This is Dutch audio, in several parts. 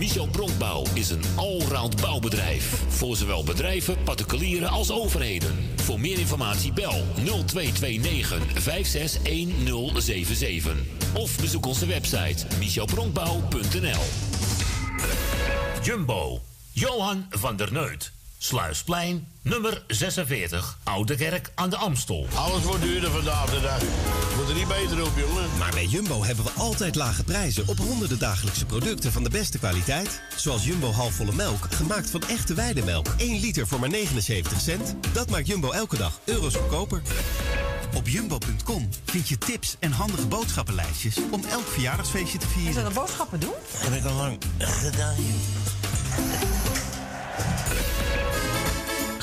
Michel Bronkbouw is een allround bouwbedrijf. Voor zowel bedrijven, particulieren als overheden. Voor meer informatie bel 0229 561077. Of bezoek onze website michelbronkbouw.nl Jumbo. Johan van der Neut. Sluisplein, nummer 46, Oude Kerk aan de Amstel. Alles wordt duurder vandaag de dag. Moet er niet beter op, jongen. Maar bij Jumbo hebben we altijd lage prijzen op honderden dagelijkse producten van de beste kwaliteit. Zoals Jumbo halfvolle melk, gemaakt van echte weidemelk. 1 liter voor maar 79 cent. Dat maakt Jumbo elke dag euro's goedkoper. Op jumbo.com vind je tips en handige boodschappenlijstjes om elk verjaardagsfeestje te vieren. Zullen we boodschappen doen? Heb ik al lang gedaan.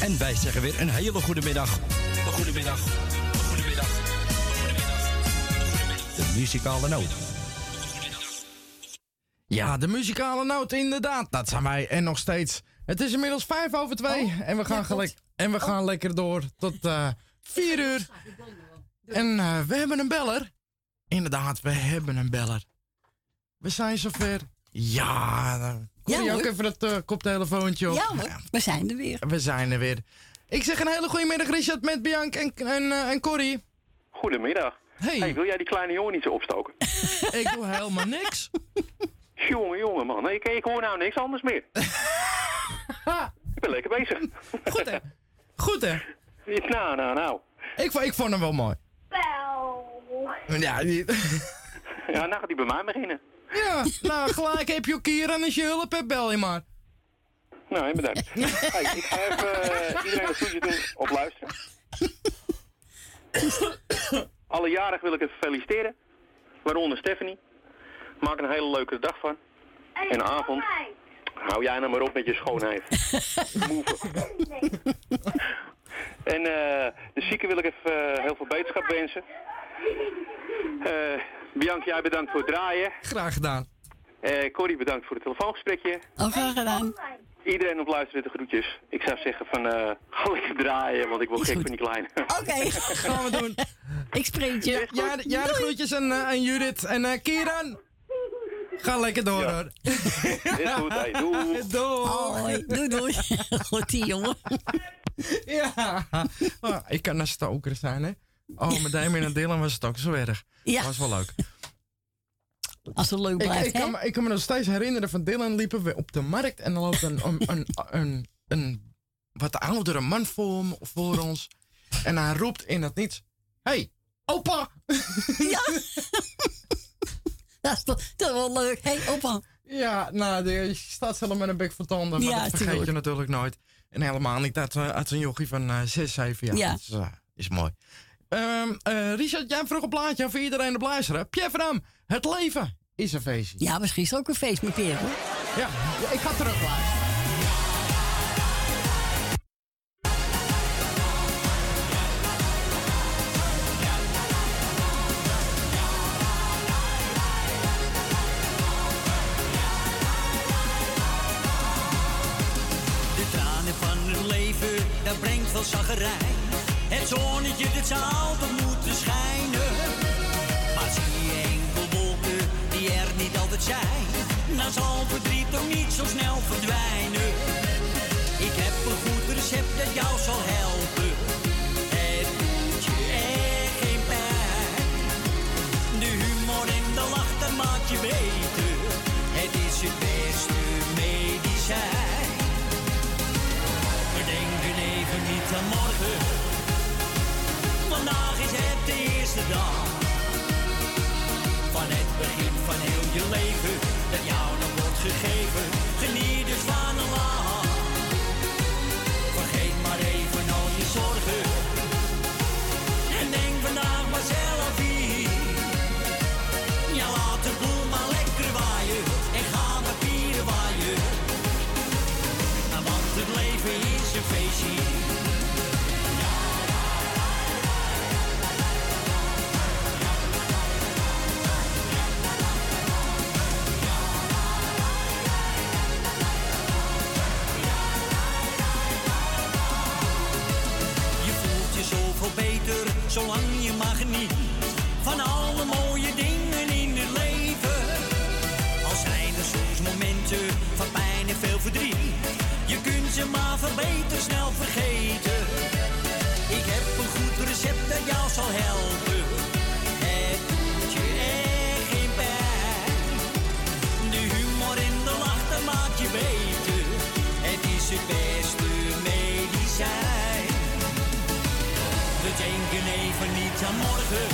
En wij zeggen weer een hele goede middag. Een goede middag. Een goede middag. De muzikale noot. Ja, de muzikale noot, inderdaad. Dat zijn wij. En nog steeds. Het is inmiddels vijf over twee. en we gaan, gelijk, en we gaan lekker door tot eh vier uur. En eh, we hebben een beller. Inderdaad, we hebben een beller. We zijn zover. Ja, Corrie Ja, ook even dat eh, koptelefoontje op. Ja hoor, we zijn er weer. We zijn er weer. Ik zeg een hele goede middag, Richard, met Bianca en, en, eh, en Corrie. Goedemiddag. Hey. wil jij die kleine jongen niet zo opstoken? Ik doe helemaal niks. jongen, jongen, man. Ik, ik hoor nou niks anders meer. ik ben lekker bezig. Goed, hè? Goed, hè? Nou, nou, nou. Ik, ik vond hem wel mooi. Ja, die- Ja, nou gaat hij bij mij beginnen. Ja, nou gelijk heb je ook hier en als je hulp hebt, bel je maar. Nou, bedankt. hey, ik ga even eh, iedereen een groetje doen op luisteren. Alle jarigen wil ik even feliciteren. Waaronder Stephanie. Maak een hele leuke dag van. En avond. Hou jij nou maar op met je schoonheid. En eh, de zieken wil ik even eh, heel veel beterschap wensen. Bianca, jij bedankt voor het draaien. Graag gedaan. Eh Corrie, bedankt voor het telefoongesprekje. Ook graag gedaan. Iedereen op luisteren de groetjes. Ik zou zeggen van, eh ga lekker draaien, want ik word gek van die kleine. Oké. Gaan we doen. Ik spreek je. Ja, de- ja de groetjes aan, eh, aan Judith en Kieran. Ga lekker door Ja. hoor. Is goed, hey, doei. Doei. Hoi, doei doei. Goed die jongen. Ja. Oh, ik kan een stoker zijn, hè. Oh, met Damien en Dylan was het ook zo erg. Ja. was wel leuk. Als het leuk Ik, blijft, ik, kan, me- ik kan me nog steeds herinneren van Dylan liepen we op de markt en dan loopt een, een, een, een, een wat oudere man voor, voor ons. En hij roept in het niets: Hey, opa! Ja. dat, is toch, dat is wel leuk. Hé, hey, opa. Ja, nou, je staat zelf met een bek voor tanden, maar Ja, dat vergeet tuurlijk. je natuurlijk nooit. En helemaal niet uit, eh, uit een jochie van eh 6, 7 jaar. Ja. Dat is, eh, is mooi. Ehm eh, Richard, jij vroeg een plaatje voor iedereen de luisteren. Pierre het leven is een feestje. Ja, misschien is het ook een feest met hoor. Ja, ja, ik ga terug zo snel verdwijnen. Ik heb een goed recept dat jou zal helpen. Het doet je echt geen pijn. De humor en de lach, dat maakt je beter. Het is het beste medicijn. We denken even niet aan morgen. Vandaag is het de eerste dag. Van het begin van heel je leven. Dat jou nog wordt gegeven. Verbeteren, snel vergeten. Ik heb een goed recept dat jou zal helpen. Het doet je echt geen pijn. De humor en de lach, dat maakt je beter. Het is het beste medicijn. We denken even niet aan morgen.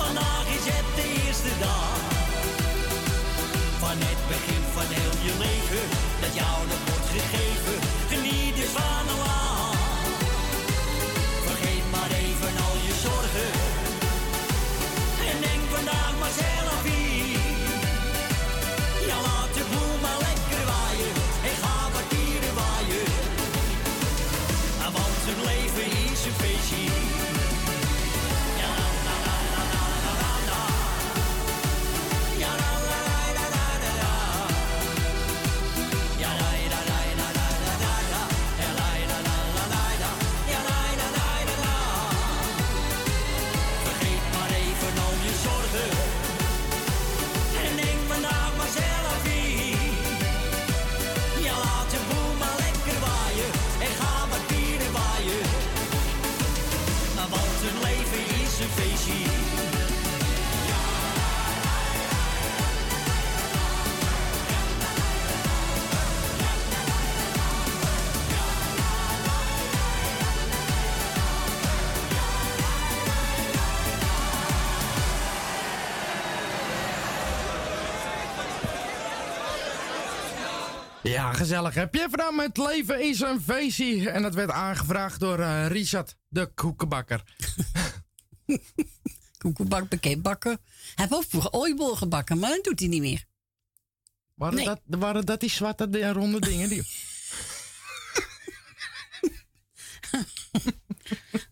Vandaag is het de eerste dag. Van het begin van heel je leven. Dat jou nog Ja, gezellig. Heb je even met leven is een feestje. En dat werd aangevraagd door eh, Richard, de koekenbakker. Koekenbak, bakken. Hij heeft ook vroeger ooibol gebakken, maar dat doet hij niet meer. Waren, Nee. dat, waren dat die zwarte ronde dingen? Die...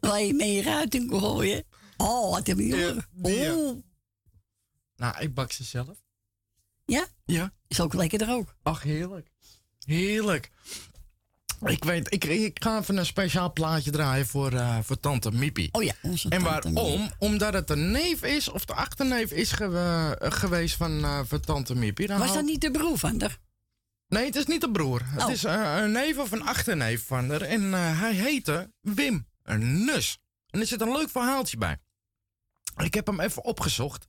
Waar je mee ruit in kon gooien. Oh, wat heb je hier? Oh. Nou, ik bak ze zelf. Ja? Ja. Is ook lekkerder ook. Ach, heerlijk. Heerlijk. Ik weet, ik, ik ga even een speciaal plaatje draaien voor, eh, voor tante Miepie. Oh ja, onze En tante waarom? Omdat het de neef is, of de achterneef is gewe- geweest van, eh, van tante Miepie. Dan Was dat niet de broer van haar? Nee, het is niet een broer. Het Oh. is eh, een neef of een achterneef van haar. En hij heette Wim een Nus. En er zit een leuk verhaaltje bij. Ik heb hem even opgezocht.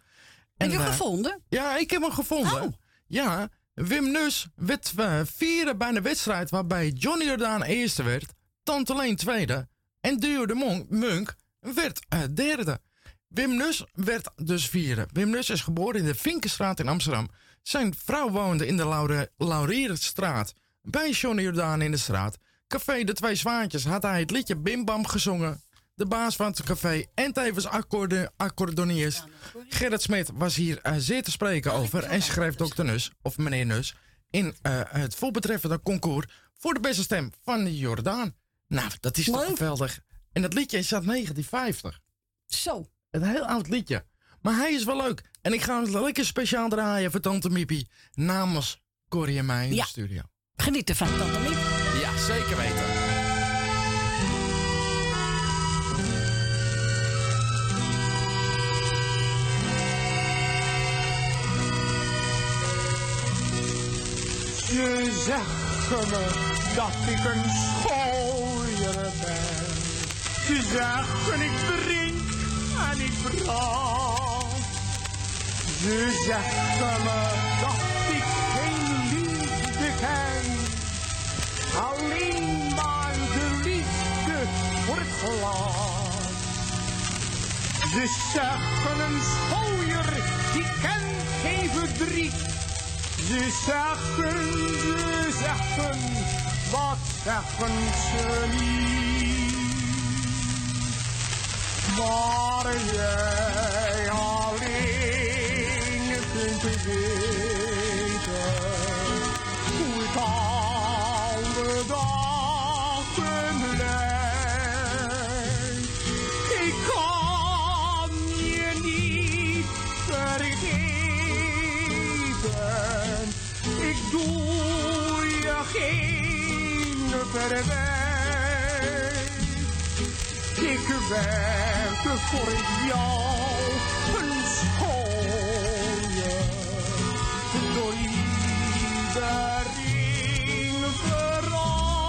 Heb je hem gevonden? Ja, ik heb hem gevonden. Oh. Ja, Wim Nus werd eh, vierde bij de wedstrijd waarbij Johnny Jordaan eerste werd, Tante Leen tweede en Duo de Monk, Munk werd eh, derde. Wim Nus werd dus vierde. Wim Nus is geboren in de Vinkenstraat in Amsterdam. Zijn vrouw woonde in de Laure- Laurierstraat bij Johnny Jordaan in de straat. Café De Twee Zwaantjes had hij het liedje Bim Bam gezongen. De baas van het café en tevens accorde, accordeoniers. Gerrit Smit was hier eh, zeer te spreken over en schreef dokter Nus, of meneer Nus, in eh, het voorbetreffende concours voor de beste stem van Jordaan. Nou, dat is toch Leuk. geweldig. En dat liedje is uit 1950. Zo. Een heel oud liedje. Maar hij is wel leuk. En ik ga hem lekker speciaal draaien voor Tante Miepie namens Corrie en mij in Ja. de studio. Geniet ervan, Tante Miep. Ja, zeker weten. Ze zeggen me dat ik een schooier ben. Ze zeggen ik drink en ik brand. Ze zeggen me dat ik geen liefde ken. Alleen maar de liefde voor het glas. Ze zeggen een schooier die kent geen verdriet. Ze zeggen, ze zeggen, wat zeggen ze niet? Maar jij alleen kunt weten geen verwijt. Ik werk voor jou een schooier. Door iedereen vooral.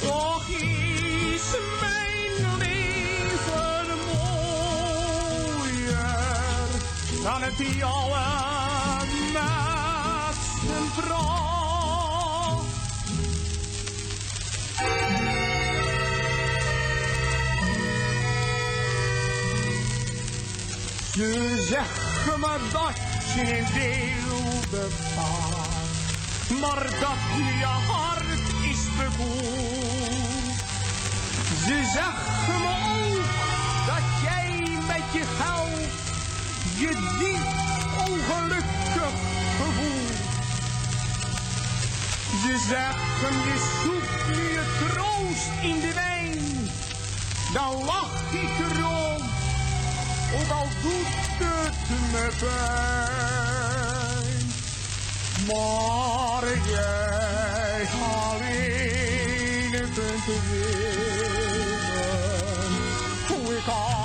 Toch is mijn leven mooier dan het jouwe Ze zeggen me dat je in wilde vaart, maar dat je hart is bekoeld. Ze zeggen me ook dat jij met je geld je diep ongelukkig gevoelt. Ze zeggen je zoekt je troost in de wijn, dan lach ik erom al doet het me pijn. Maar jij alleen kunt weten hoe ik alle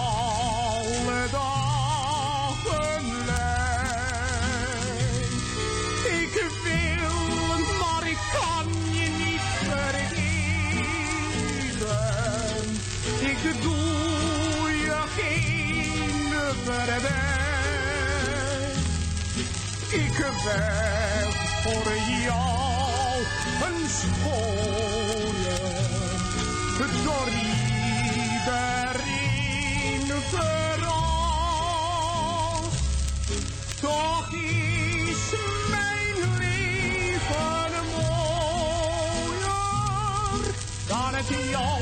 Werk voor jou een schooier. Door iedereen vooral. Toch is mijn leven mooier dan het jouwe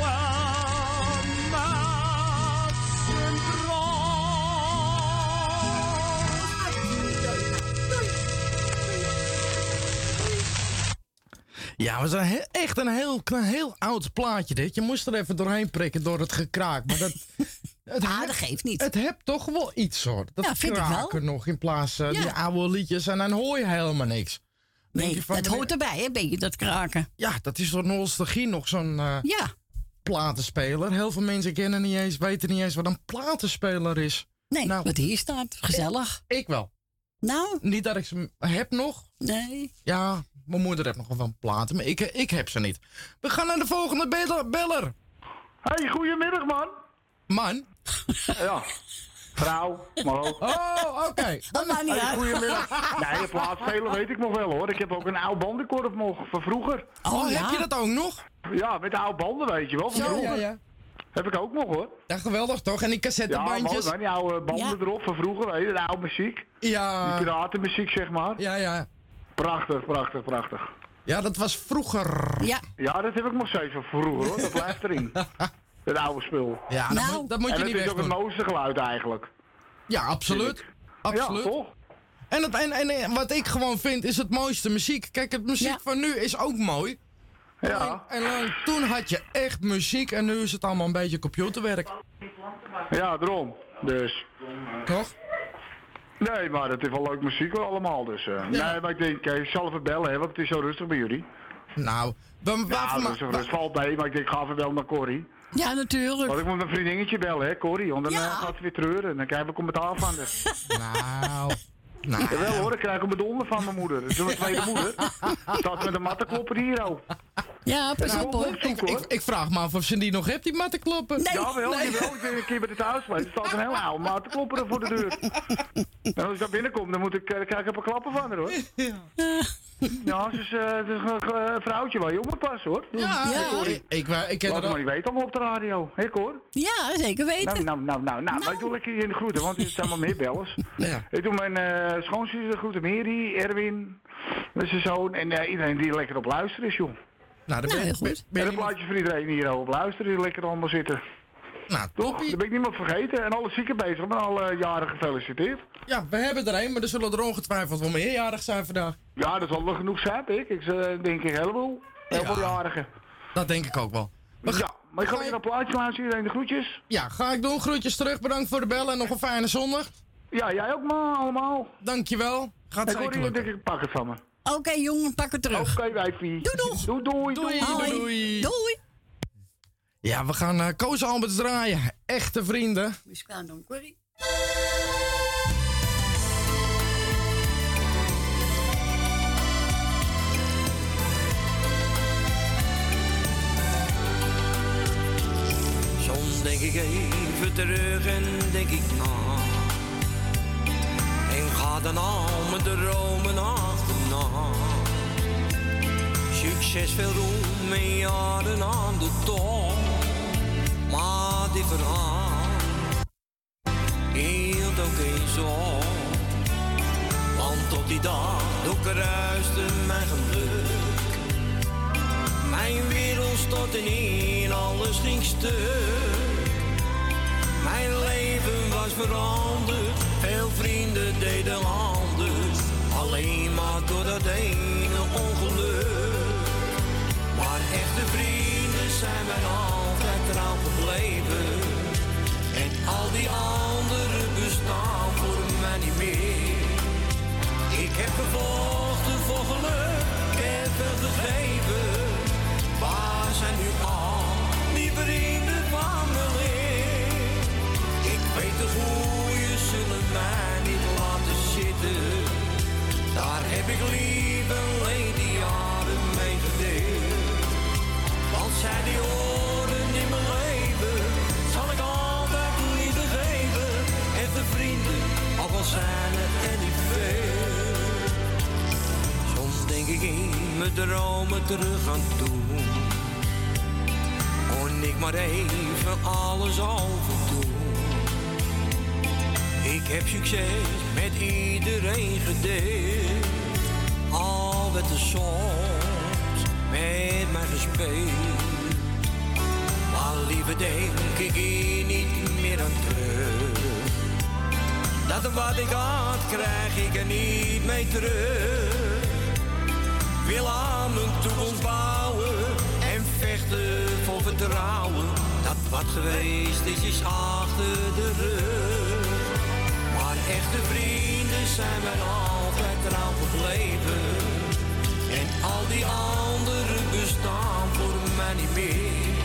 Ja, zijn he- echt een heel, klein- heel oud plaatje dit. Je moest er even doorheen prikken door het gekraak. Maar dat, het Ah, heb- dat geeft niet. Het hebt toch wel iets hoor. Dat Ja, vind ik wel. kraken nog in plaats van Ja. die oude liedjes en dan hoor je helemaal niks. Nee, van, dat hoort erbij, hè, beetje dat kraken. Ja, dat is door nostalgie nog zo'n eh, Ja. platenspeler. Heel veel mensen kennen niet eens, weten niet eens wat een platenspeler is. Nee, Nou, wat hier staat. Gezellig. Ik wel. Nou? Niet dat ik ze heb nog. Nee. Ja, mijn moeder heeft nog wel van platen, maar ik, ik heb ze niet. We gaan naar de volgende beller. beller. Hey, goedemiddag man. Man? Ja. Vrouw, maar ook. Oh, oké. Dat maakt niet Hey, uit. goedemiddag. Nee, de plaatsspelen weet ik nog wel hoor. Ik heb ook een oude bandenkorf nog van vroeger. Oh, heb je dat ook nog? Ja, met de oude banden weet je wel, van Ja, vroeger. ja, ja. Heb ik ook nog hoor. Ja, geweldig toch? En die Ja, cassettebandjes? maar die oude banden erop van vroeger, weet je, de oude muziek. Ja. Die piratenmuziek zeg maar. Ja, ja. Prachtig, prachtig, prachtig. Ja, dat was vroeger. Ja. Ja, dat heb ik nog steeds van vroeger hoor. Dat blijft erin. Het oude spul. Ja, dat, Nou. moet, dat moet en je het niet is ook het mooiste geluid eigenlijk. Ja, absoluut. Absoluut. Ja, toch? En, het, en, en wat ik gewoon vind is het mooiste muziek. Kijk, het muziek Ja. van nu is ook mooi. Ja. En toen had je echt muziek en nu is het allemaal een beetje computerwerk. Ja, daarom. Dus. Toch? Nee, maar het is wel leuk muziek allemaal. Dus, eh, Nee, maar ik denk, ik zal even bellen, hè, want het is zo rustig bij jullie. Nou, dan, Ja, dus, het valt mee, maar ik denk, ga even bellen naar Corrie. Ja, natuurlijk. Want ik moet mijn vriendinnetje bellen, hè, Corrie. Want dan Ja. eh, gaat ze weer treuren. Dan krijg ik commentaar van haar. Nou, nou. Jawel hoor, ik krijg een bedonder van mijn moeder. Dat is mijn tweede moeder. Staat met een mattenklopper hier, oh. Ja, pas op hoor. hoor. Ik, ik vraag me af of ze die nog hebt, die mattenkloppen. Nee. Jawel, nee. jawel. Ik ben een keer bij de thuis geweest. Er staat een hele oude mattenklopper voor de deur. En als ik daar binnenkom, dan moet ik, eh, dan krijg ik een paar klappen van haar, hoor. Ja, ze is, eh, het is een eh, vrouwtje waar je op moet passen, hoor. Ja, Ja. ik, ik, ik, ik ken Laat het maar niet weten allemaal op de radio. Ik hoor. Ja, zeker Nou, weten. nou, nou, nou, nou, ik doe lekker in de groeten, want er zijn maar meer bellers. Ja. Ik doe mijn eh schoonzus de groeten, Mary, Erwin, met zijn zoon en eh, iedereen die lekker op luisteren is, joh. Nou, dan Nou, ben, heel ben, goed. ben En je een plaatje voor iedereen die hier op luisteren, die lekker allemaal zitten. Nou, Toch? Dat ben ik niemand vergeten. En alle zieken bezig, maar alle jaren gefeliciteerd. Ja, we hebben er een, maar er zullen er ongetwijfeld wel meerjarig zijn vandaag. Ja, dat zal wel genoeg zijn, ik. Ik eh, denk een heleboel. Heel Ja. veel jarigen. Dat denk ik ook wel. We ga- Ja, maar ik ga weer een plaatje luisteren, iedereen de groetjes. Ja, ga ik doen. Groetjes terug. Bedankt voor de bellen en nog een fijne zondag. Ja, jij ook maar, allemaal. Dankjewel. Gaat Ik zeker hoor hier, lukken. denk ik, pak het van me. Oké jongen, pak het terug. Oké, wijfie. Doei, doeg. Doei, doei, Doei. doei. Doei. Doei. Ja, we gaan eh Koos Alberts draaien. Echte vrienden. Muzikaal dan, Corrie. Soms denk ik even terug en denk ik na. En ga dan al mijn dromen achterna. Succes, veel roem en jaren aan de top. Maar dit verhaal hield ook eens op. Want op die dag doorkruiste mijn geluk. Mijn wereld stortte in, alles ging stuk. Mijn leven was veranderd, veel vrienden deden anders. Alleen maar door dat ene ongeluk. Maar echte vrienden zijn mij altijd trouw gebleven. En al die anderen bestaan voor mij niet meer. Ik heb gevochten voor geluk, heb veel gegeven. Waar zijn nu al die vrienden van me weer? Ik weet de goeie ik alleen die jaren mee gedeeld. Want zij die horen in mijn leven, zal ik altijd liefde geven. Echte vrienden, al wel zijn het er niet veel. Soms denk ik in mijn dromen terug aan toe. Kon ik maar even alles overdoen. Ik heb succes met iedereen gedeeld. Werd er soms met mij gespeeld. Maar liever denk ik hier niet meer aan terug. Dat wat ik had, krijg ik er niet mee terug. Wil aan mijn toekomst bouwen en vechten voor vertrouwen. Dat wat geweest is, is achter de rug. Maar echte vrienden zijn mij altijd trouw gebleven. Die anderen bestaan voor mij niet meer.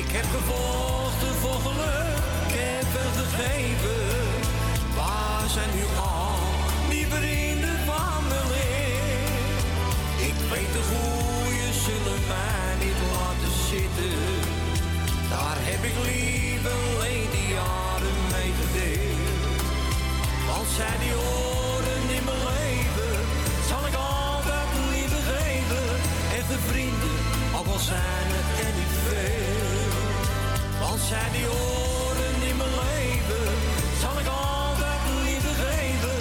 Ik heb gevochten voor geluk, ik heb gegeven. Waar zijn nu al die vrienden van me weer? Ik weet de goeie zullen mij niet laten zitten. Daar heb ik liever alleen die jaren mee gedeeld. echte vrienden, ook al zijn het er niet veel. Want zij die horen in mijn leven, zal ik altijd liefde geven.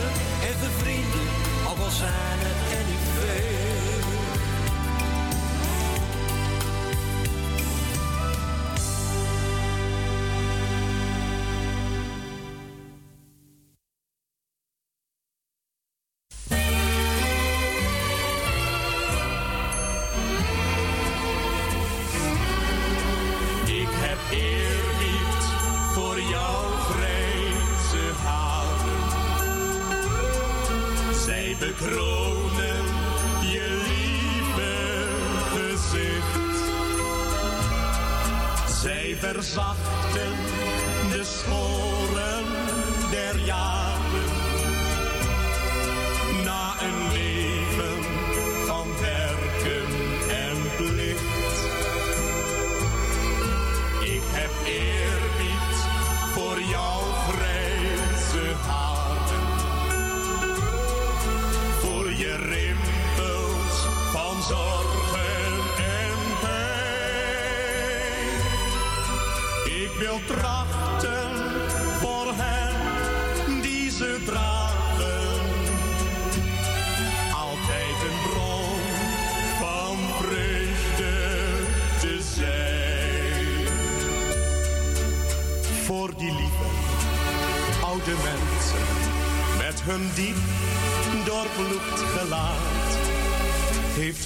Echte vrienden, ook al zijn het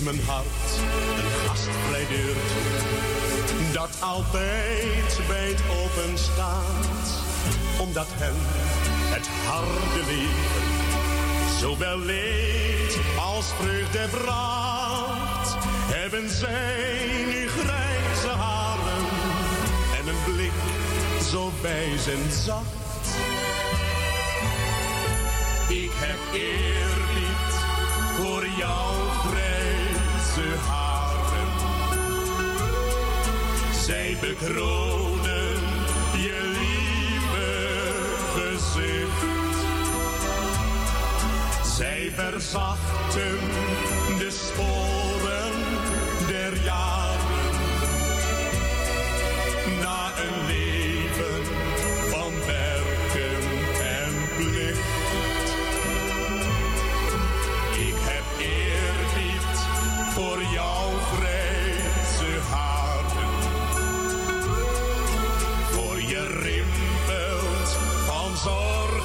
mijn hart een gastvrij deurtje dat altijd wijd open staat omdat hen het harde leven zowel leed als vreugde bracht hebben zij nu grijze haren en een blik zo wijs zacht. Ik heb eerbied voor jouw bekronen je lieve gezicht. Zij verzachten de sporen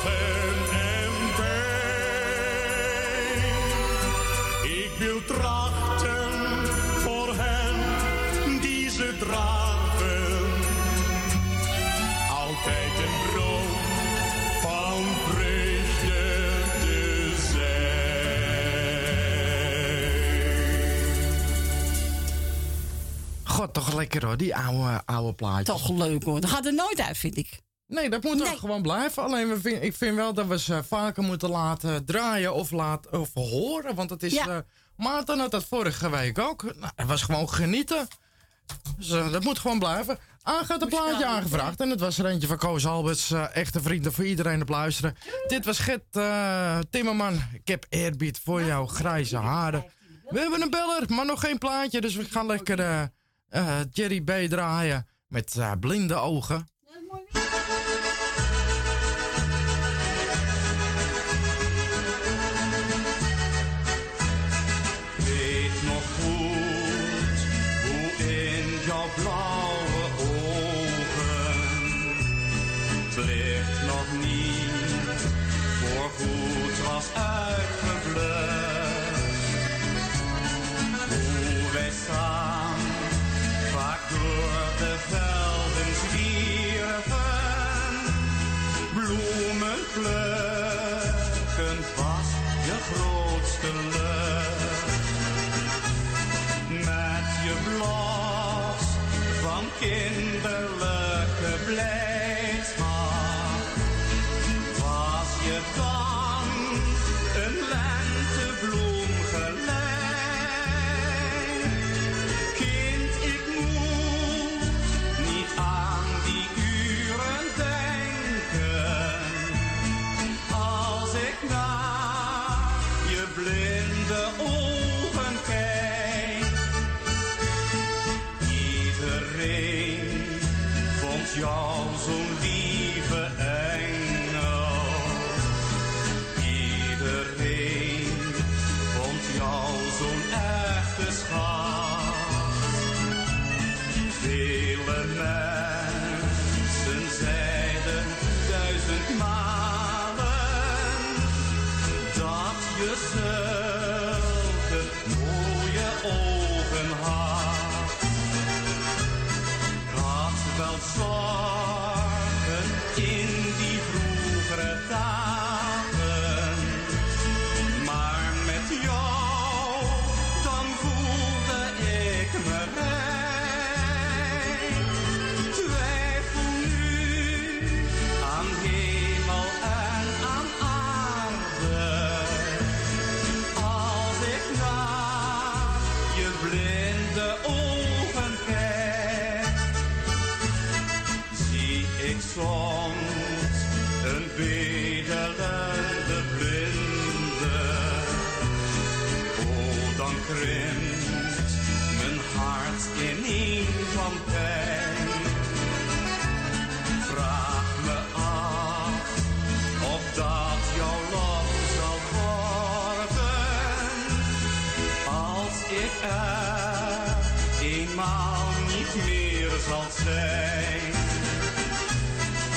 en pijn. Ik wil trachten voor hen die ze dragen. Altijd een bron van vreugde te God, toch lekker hoor, die oude, oude plaatjes. Toch leuk hoor. Dat gaat er nooit uit, vind ik. Nee, dat moet ook gewoon blijven. Alleen we vind, ik vind wel dat we ze vaker moeten laten draaien of, laten, of horen. Want het is. Ja. eh, Maarten had dat vorige week ook. Nou, het was gewoon genieten. Dus eh, dat moet gewoon blijven. Aan gaat een plaatje aangevraagd. En het was er eentje van Koos Alberts. eh, echte vrienden voor iedereen op luisteren. Dit was Gert Timmerman. Ik heb eerbied voor jouw grijze haren. We hebben een beller, maar nog geen plaatje. Dus we gaan lekker Jerry B draaien. Met blinde ogen.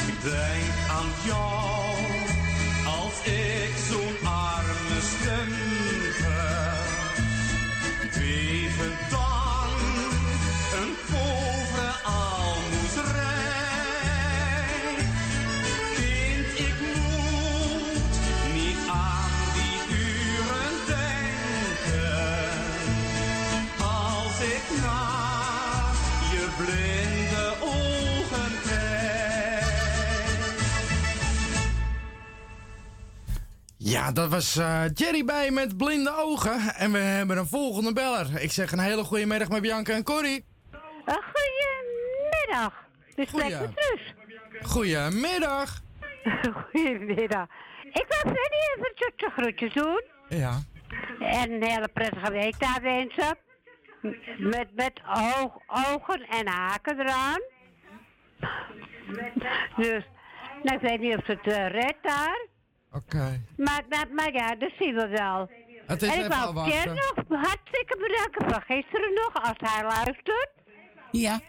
Ik denk aan jou Ja, dat was eh, Jerry bij met blinde ogen. En we hebben een volgende beller. Ik zeg een hele goede middag met Bianca en Corrie. Goedemiddag. Dus Goeie. met Truus. Goedemiddag. Goedemiddag. Ik wil Freddy even tutje groetjes doen. Ja. En een hele prettige week daar wensen. Met, met oog, ogen en haken eraan. Dus, nou, ik weet niet of het eh, redt daar. Oké. Maar, maar, maar ja, dat zien we wel. Het is en ik wou. Pierre nog hartstikke bedanken van gisteren nog, als hij luistert. Ja.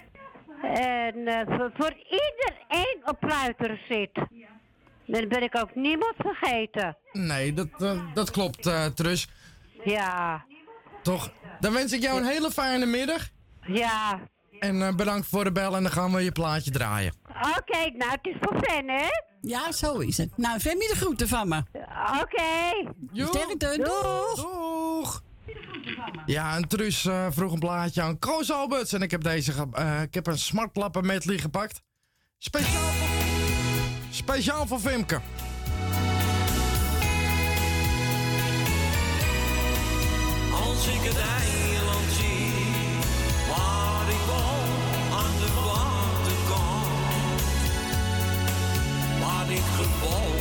En eh, voor, voor iedereen op luisteren zit. Dan ben ik ook niemand vergeten. Nee, dat, eh, dat klopt, eh Trus. Ja. Toch? Dan wens ik jou een hele fijne middag. Ja. En eh, bedankt voor de bel en dan gaan we je plaatje draaien. Oké, nou, het is voor Fan, hè? Ja, zo is het. Nou, Femi de groeten van me. Oké. Sterkte, doeg. Doeg. Ja, en Truus eh, vroeg een plaatje aan Koos Alberts. En ik heb deze, eh, ik heb een smartlappen medley gepakt. Speciaal voor, speciaal voor Femke. Als ik het eiland ik geboren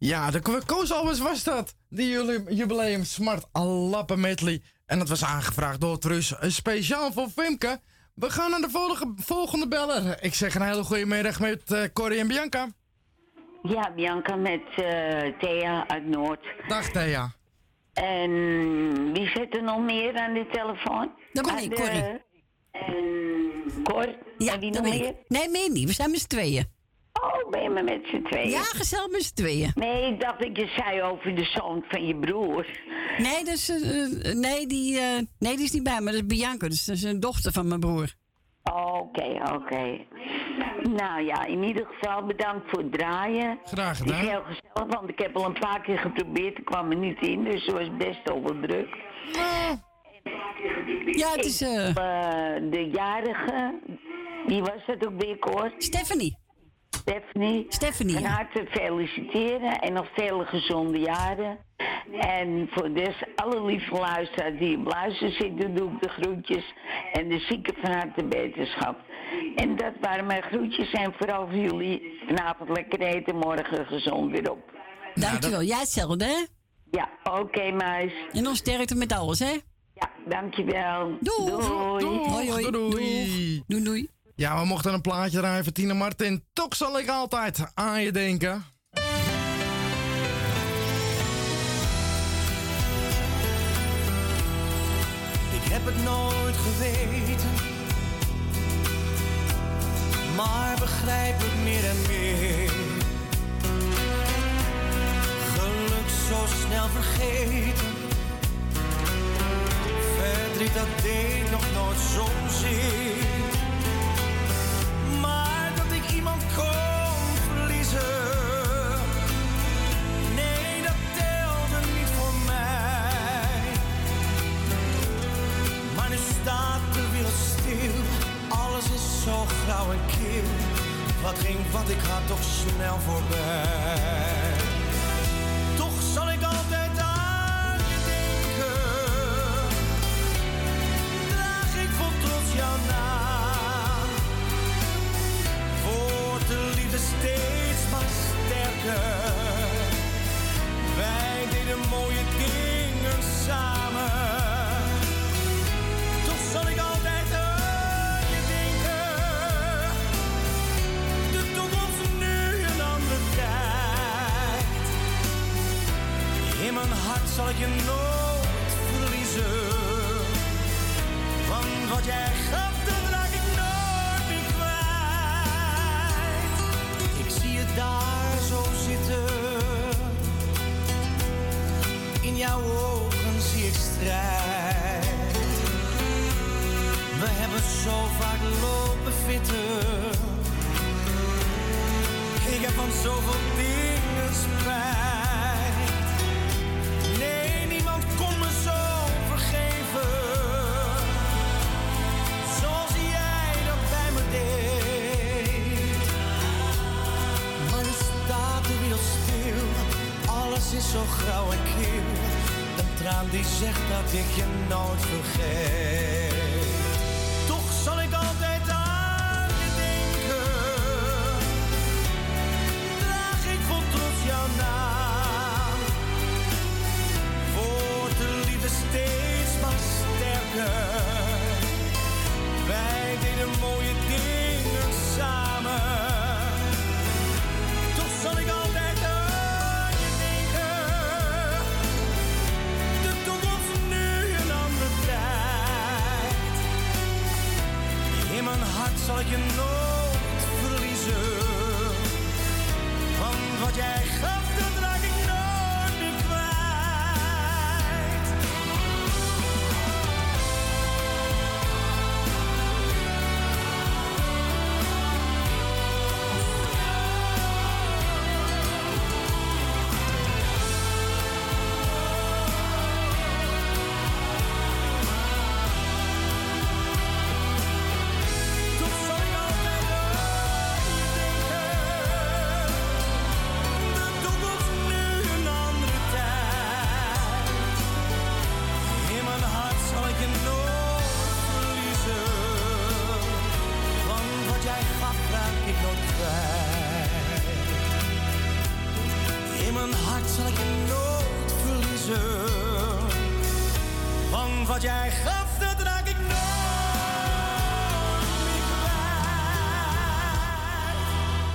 Ja, de Koos was dat. Die jubileum Smart Lappen medley. En dat was aangevraagd door Trus. Een speciaal voor Femke. We gaan naar de volgende, volgende beller. Ik zeg een hele goede middag met eh Corrie en Bianca. Ja, Bianca met eh, Thea uit Noord. Dag Thea. En wie zit er nog meer aan de telefoon? Dat ben ik, Corrie. En Cor? Ja, en wie nog ben meer? ik. Nee, meer niet. We zijn met z'n tweeën. Oh, ben je maar met z'n tweeën? Ja, gezellig met z'n tweeën. Nee, ik dacht dat je zei over de zoon van je broer. Nee, dus, eh, eh, nee, die, eh, nee, die is niet bij me. Dat is Bianca. Dus dat is een dochter van mijn broer. Oké, oké. Nou ja, in ieder geval bedankt voor het draaien. Graag Het is gedaan. heel gezellig, want ik heb al een paar keer geprobeerd. Ik kwam er niet in, dus het was best wel wat druk. Ja, het is... Ik, eh, de jarige, wie was dat ook weer, Cor? Stephanie. Stephanie. Stephanie, Van harte feliciteren en nog vele gezonde jaren. En voor dus alle lieve luisteraars die op luisteren zitten, doe ik de groetjes. En de zieken van harte beterschap. En dat waren mijn groetjes en vooral voor jullie vanavond lekker eten, morgen gezond weer op. Dankjewel. Jij hetzelfde, hè? Ja, oké, muis. En nog sterkte met alles, hè? Ja, dankjewel. Doei. Doei. Doei, doei. Doei, doei. Ja, we mochten een plaatje draaien van Tina Martin. Toch zal ik altijd aan je denken. Ik heb het nooit geweten, maar begrijp het meer en meer. Geluk zo snel vergeten, verdriet dat deed nog nooit zozeer. Maar zo grauw en kil. Wat ging wat ik had toch snel voorbij. Zo grauw en kil. Een traan die zegt dat ik je nooit vergeet.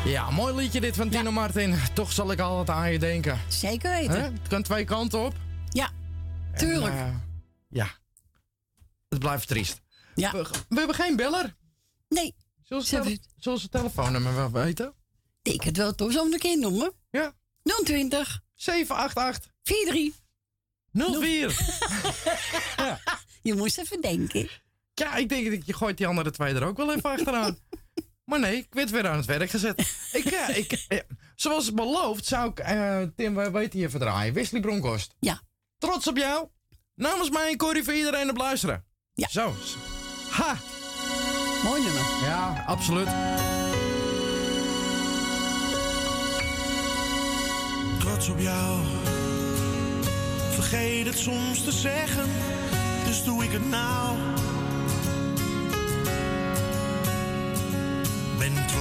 Ja, mooi liedje dit van Tino Martin. Toch zal ik altijd aan je denken. Zeker weten. Het kan twee kanten op. Ja, tuurlijk. En, eh, ja. Het blijft triest. Ja. We, we hebben geen beller. Nee. Zullen ze, tele- zullen ze telefoonnummer wel weten? Ik het wel toch zo een keer noemen. Ja. 020 788 43 04. Je moest even denken. Ja, ik denk dat je gooit die andere twee er ook wel even achteraan. Maar nee, ik werd weer aan het werk gezet. Ik, ja, ik, eh, zoals beloofd zou ik eh, Tim, weten je verdraaien. Wesley Bronkhorst. Ja. Trots op jou. Namens mij en Corrie voor iedereen op luisteren. Ja. Zo. Ha. Mooi nummer. Ja, absoluut. trots op jou. Vergeet het soms te zeggen, dus doe ik het nou.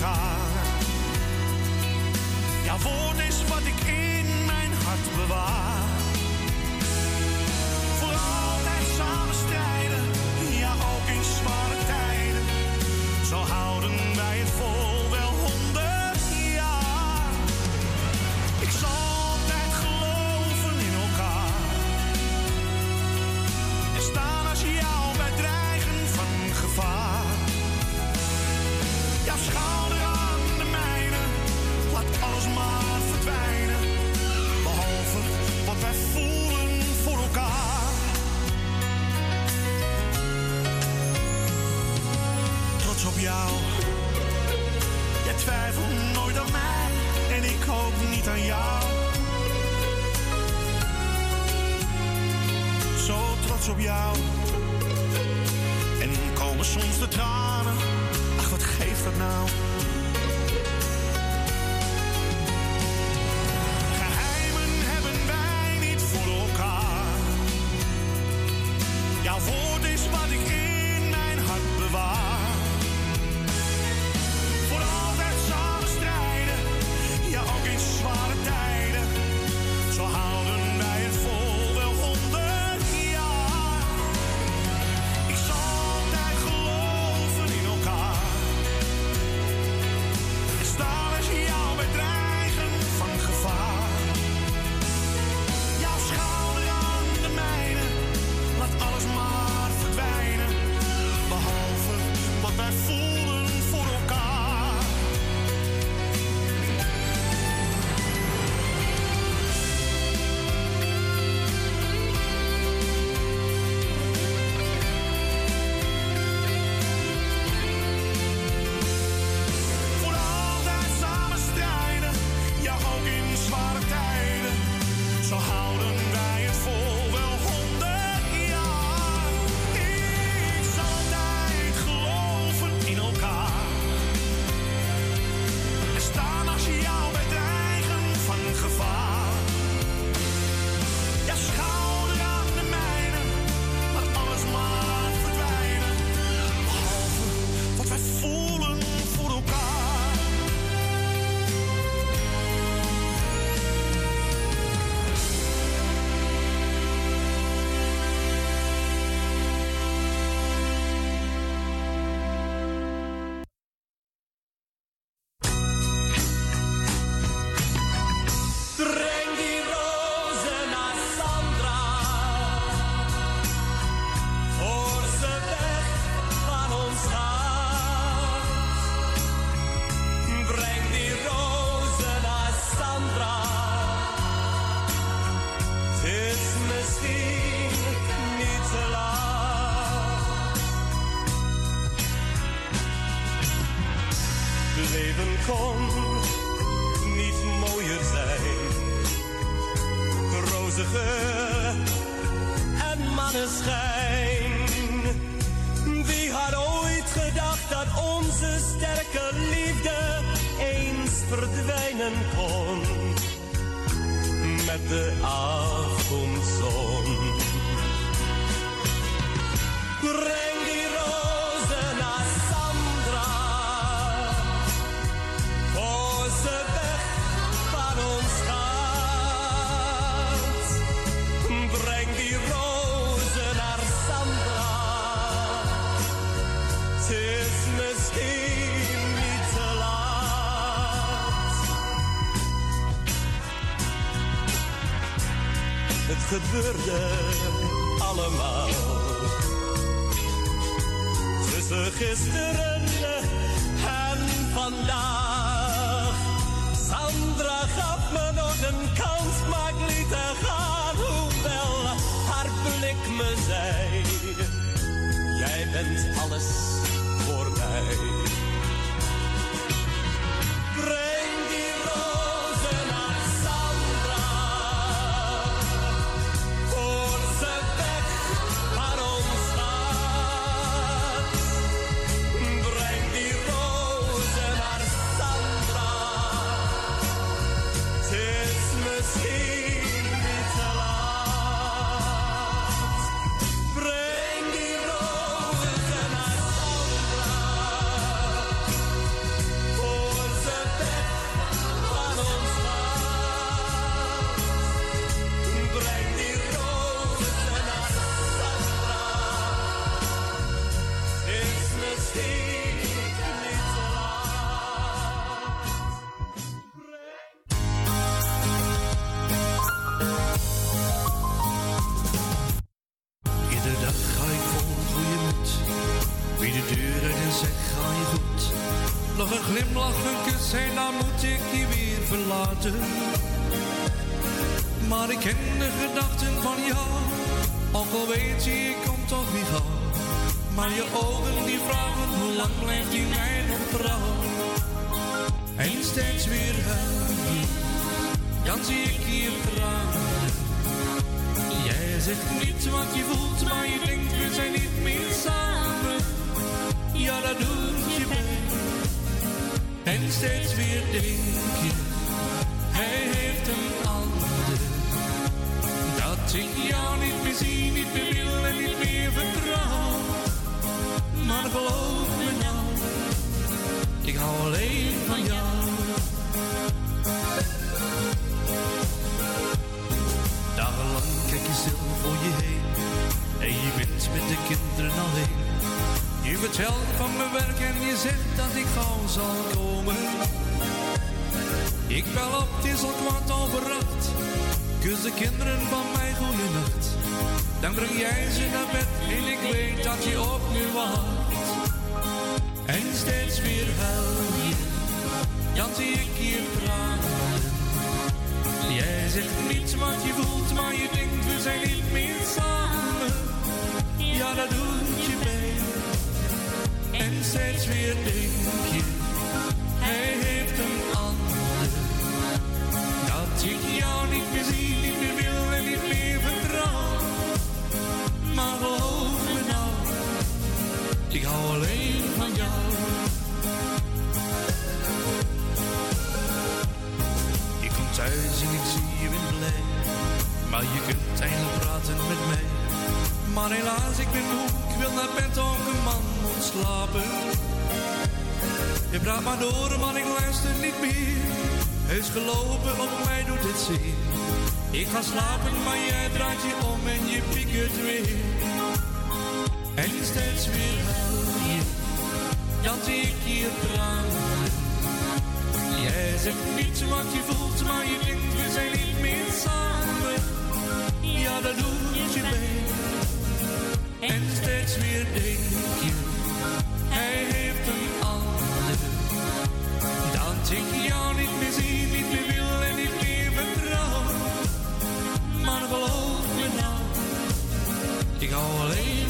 Elkaar. Jouw woord is wat ik in mijn hart bewaar. Allemaal tussen gisteren en vandaag. Sandra gaf me nog een kans, maar ik liet haar gaan. Hoewel haar blik me zei, jij bent alles glimlach, een kus en dan moet ik je weer verlaten. Maar ik ken de gedachten van jou. Ook al weet je, ik kom toch niet gauw. Maar je ogen die vragen, hoe lang blijft die mij nog trouw? En steeds weer huil je, dan zie ik hier tranen. Jij zegt niet wat je voelt, maar je denkt we zijn niet meer samen. Ja, dat je pijn. Steeds weer denk je, hij heeft een ander. Dat ik jou niet meer zie, niet meer wil en niet meer vertrouw. Maar geloof me nou, ik hou alleen van jou. Dagenlang kijk je stil voor je heen En je bent met de kinderen alleen Je vertelt van mijn werk en je zegt dat ik gauw zal komen Ik bel op, het is al kwart over acht Kus de kinderen van mij nacht Dan breng jij ze naar bed en ik weet dat je op me wacht En steeds weer huil je Dan zie ik je tranen Jij zegt niet wat je voelt, maar je denkt we zijn niet meer samen. Ja, dat. En steeds weer denk je, hij heeft een ander. Dat ik jou niet meer zie, niet meer wil en niet meer vertrouw. Maar geloof me nou, ik hou alleen van jou. Je komt thuis en ik zie je bent blij. Maar je kunt eindelijk praten met mij. Maar helaas, ik ben moe, ik wil naar bed, ook een man moet slapen. Je praat maar door, maar ik luister niet meer. Heus gelopen op mij doet het zeer. Ik ga slapen, maar jij draait je om en je piekert weer. En steeds weer huil je, zie ik je tranen. Jij zegt niet wat je voelt, maar je denkt we zijn niet meer samen. Ja, dat pijn. En steeds weer denk je, hij heeft een ander. Dat ik jou niet meer zie, niet meer wil en niet meer vertrouw. Maar geloof me nou, ik hou alleen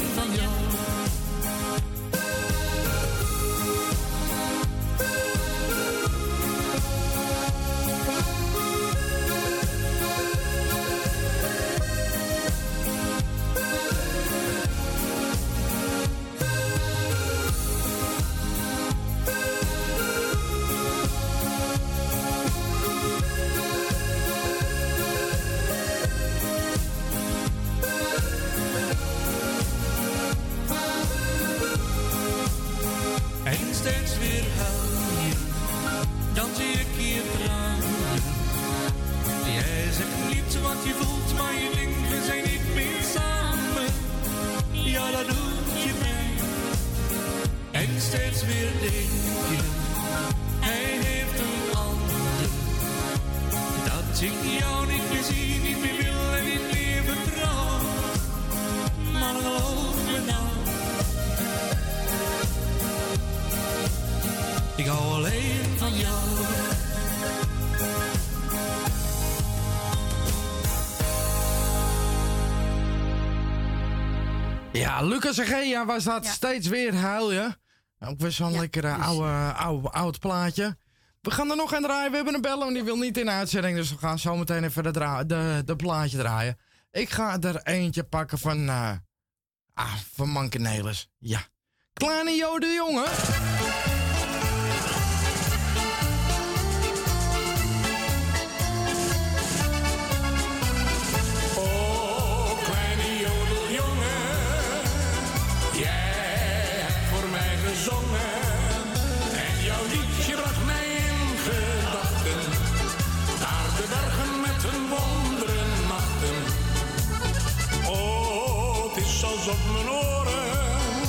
Dat ik jou niet meer zie, niet meer wil en niet meer vertrouw. Maar geloof me nou. Ik hou alleen van jou. Ja, Lucas en Gea was dat steeds weer huil je. Ook weer zo'n lekker dus- oude, oude, oud plaatje. We gaan er nog aan draaien. We hebben een bellen, en die wil niet in de uitzending. Dus we gaan zo meteen even de, de, plaatje draaien. Ik ga er eentje pakken van... eh ah, van Mankenelis. Ja. Kleine Jode jongen. Het alsof mijn oren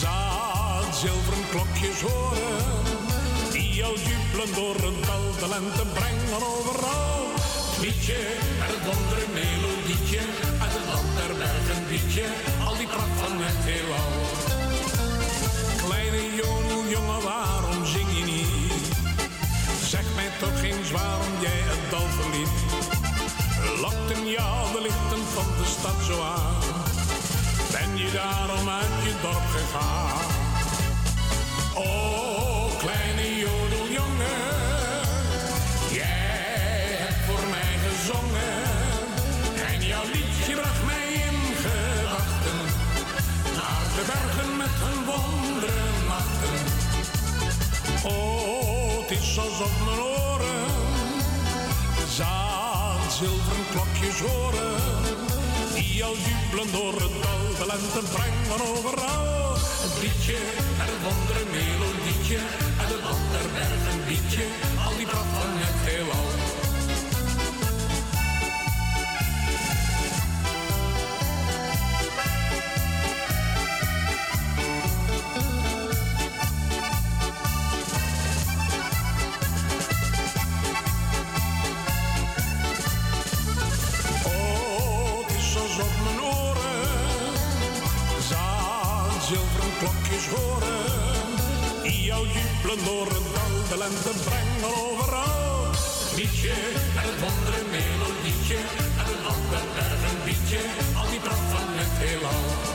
zaad zilveren klokjes horen. Die al jubelen door het dal de lente brengen overal. Liedje, het wondere melodietje, uit het land der bergen liedje, al die pracht van het heelal. Kleine jongen, jongen, waarom zing je niet? Zeg mij toch eens waarom jij het dal verliet. Lokten jou de lichten van de stad zo aan? Ben je daarom uit je dorp gegaan? Oh, kleine jodeljongen, jij hebt voor mij gezongen. En jouw liedje bracht mij in gedachten. Naar de bergen met hun wonderen nachten. Oh, het is alsof mijn oren zaad zilveren klokjes horen. Die al jubelen door het dal, de lente brengen overal. Het liedje en het wondere melodietje, en het land der bergen liedje, al die pracht van het heelal. Jou jubelen door het dal, de lente brengen overal. Liedje en het wondere melodietje, en het ander bergen liedje, al die pracht van het heelal.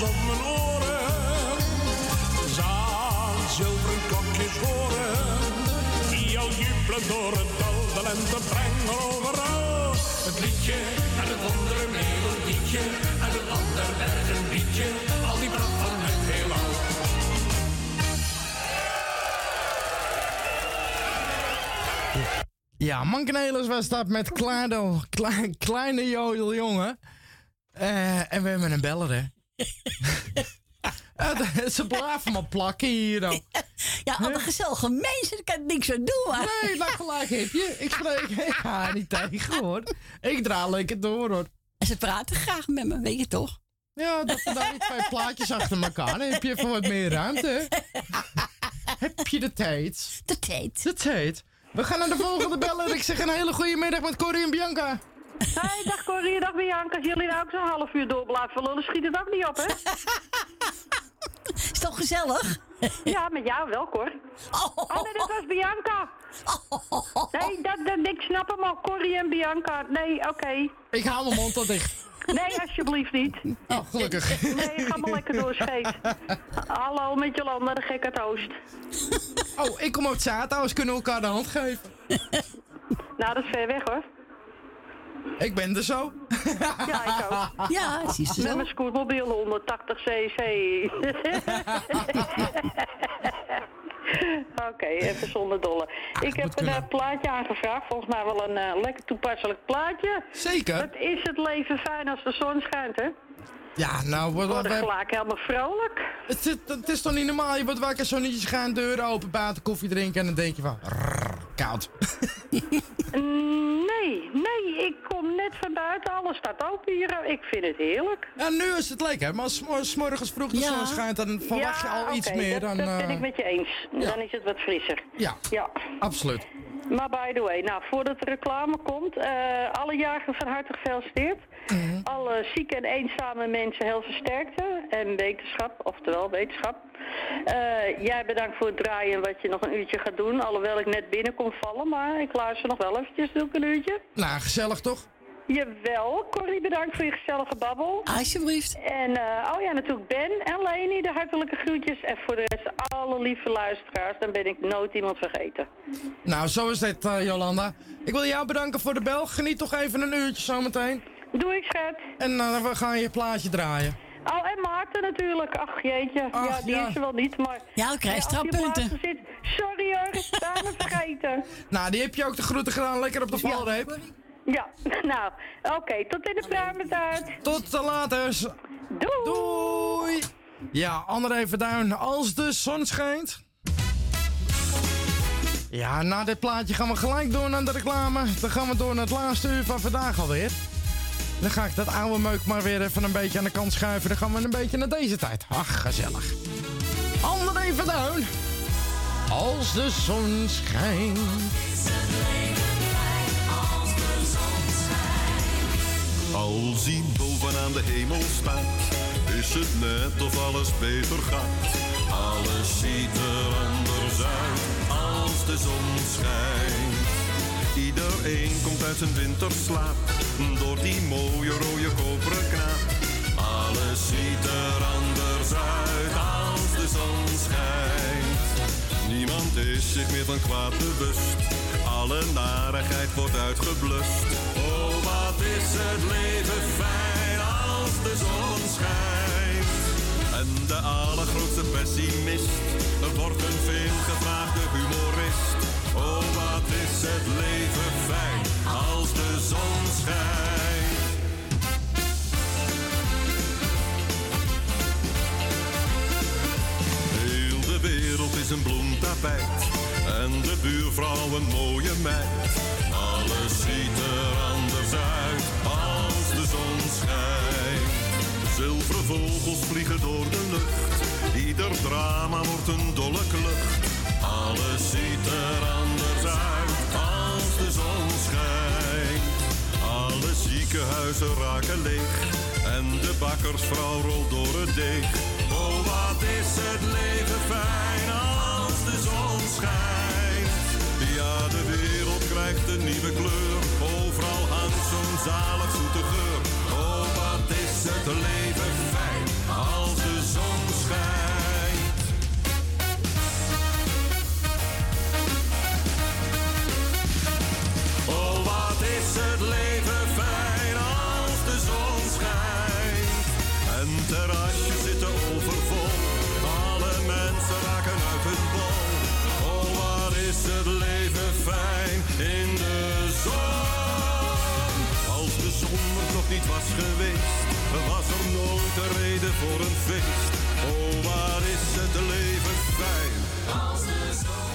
Is alsof mijn oren zaad zilveren klokjes horen. Die al jubelen door het dal, de lente brengen overal. Het liedje en het wondere melodietje, en het ander liedje, al die pracht van het heelal. Ja, Mankenelis was dat met Kleine, klein, kleine jodeljongen. Eh en we hebben een beller, hè. Ze blijven maar plakken hier dan. Ja, alle gezellige mensen, daar kan ik niks aan doen. hoor. Nee, dat gelijk heb je. Ik spreek ik er niet tegen hoor. Ik draai lekker door hoor. En ze praten graag met me, weet je toch? Ja, dat we daar niet twee plaatjes achter elkaar. Dan heb je even wat meer ruimte. heb je de tijd? De tijd. De tijd. We gaan naar de volgende beller. Ik zeg een hele goede middag met Corrie en Bianca. Hey, dag Corrie, dag Bianca. Als jullie nou ook zo'n half uur door blijven lullen, schiet het ook niet op, hè? Is toch gezellig? Ja, met jou wel, Cor. Oh, nee, dat was Bianca. Nee, dat, dat, ik snap hem al. Corrie en Bianca. Nee, oké. Ik hou mijn mond al dicht. Nee, alsjeblieft niet. Oh, gelukkig. Nee, ga maar lekker door, scheet. Hallo, met Jolanda, de gekke toast. Oh, ik kom uit Zaathuis. Kunnen we elkaar de hand geven? Nou, dat is ver weg, hoor. Ik ben er zo. Ja, ik ook. Ja, je Met zo. mijn scootmobiel 180 cc. Oké, even zonder dolle. ik heb een eh, plaatje aangevraagd. Volgens mij wel een eh, lekker toepasselijk plaatje. Zeker. Het is het leven fijn als de zon schijnt, hè? Ja, nou, wat, word wat, gelijk helemaal vrolijk. het, het, het is toch niet normaal? Je wordt wakker, zonnetjes gaan, deuren open, buiten koffie drinken en dan denk je van, rrr, koud. Nee, nee, ik kom net van buiten, alles staat open hier. Ik vind het heerlijk. Ja, nu is het lekker, maar als s morgens vroeg de Ja. zon schijnt, dan verwacht je al iets meer dat, dan... dat ben eh, ik met je eens. Dan is het wat frisser. Ja, Ja. absoluut. Maar by the way, nou, voordat de reclame komt, eh, alle jarigen van harte gefeliciteerd. Alle zieke en eenzame mensen heel versterkte en wetenschap, oftewel wetenschap. Eh, jij bedankt voor het draaien wat je nog een uurtje gaat doen, alhoewel ik net binnen kon vallen, maar ik luister nog wel eventjes, ik een uurtje. Nou, gezellig toch? Jawel, Corrie, bedankt voor je gezellige babbel. Alsjeblieft. En, eh, oh ja, natuurlijk Ben en Leni, de hartelijke groetjes. En voor de rest alle lieve luisteraars, dan ben ik nooit iemand vergeten. Nou, zo is dit, eh, Jolanda. Ik wil jou bedanken voor de bel. Geniet toch even een uurtje zometeen. Doe ik, schat. En eh, we gaan je plaatje draaien. Oh, en Maarten natuurlijk. Ach, jeetje. ja, die ja. is er wel niet, maar... Ja, dan krijg je strafpunten. Zit, sorry hoor, bijna vergeten. Nou, die heb je ook de groeten gedaan, lekker op de valreep. Ja, nou, oké, tot in de pruimentijd. Tot te later. Doei. Doei. Ja, André Verduin, als de zon schijnt. Ja, na dit plaatje gaan we gelijk door naar de reclame. Dan gaan we door naar het laatste uur van vandaag alweer. Dan ga ik dat oude meuk maar weer even een beetje aan de kant schuiven. Dan gaan we een beetje naar deze tijd. Ach, gezellig. André Verduin. Als de zon schijnt. Als hij bovenaan de hemel staat, is het net of alles beter gaat. Alles ziet er anders uit als de zon schijnt. Iedereen komt uit zijn winterslaap door die mooie rode koperen knaap. Alles ziet er anders uit als de zon schijnt. Niemand is zich meer van kwaad bewust. Alle narigheid wordt uitgeblust. Oh, wat is het leven fijn als de zon schijnt. En de allergrootste pessimist wordt een veelgevraagde humorist. Oh, wat is het leven fijn als de zon schijnt. Heel de wereld is een bloemtapijt buurvrouw een mooie meid. Alles ziet er anders uit als de zon schijnt. Zilveren vogels vliegen door de lucht, ieder drama wordt een dolle klucht. Alles ziet er anders uit als de zon schijnt. Alle ziekenhuizen raken leeg en de bakkersvrouw rolt door het deeg. Oh, wat is het leven fijn als de zon schijnt. De wereld krijgt een nieuwe kleur. Overal hangt zo'n zalig zoete geur. Oh, wat is het leven geweest, was er nooit een reden voor een feest. Oh, waar is het leven fijn? Als de.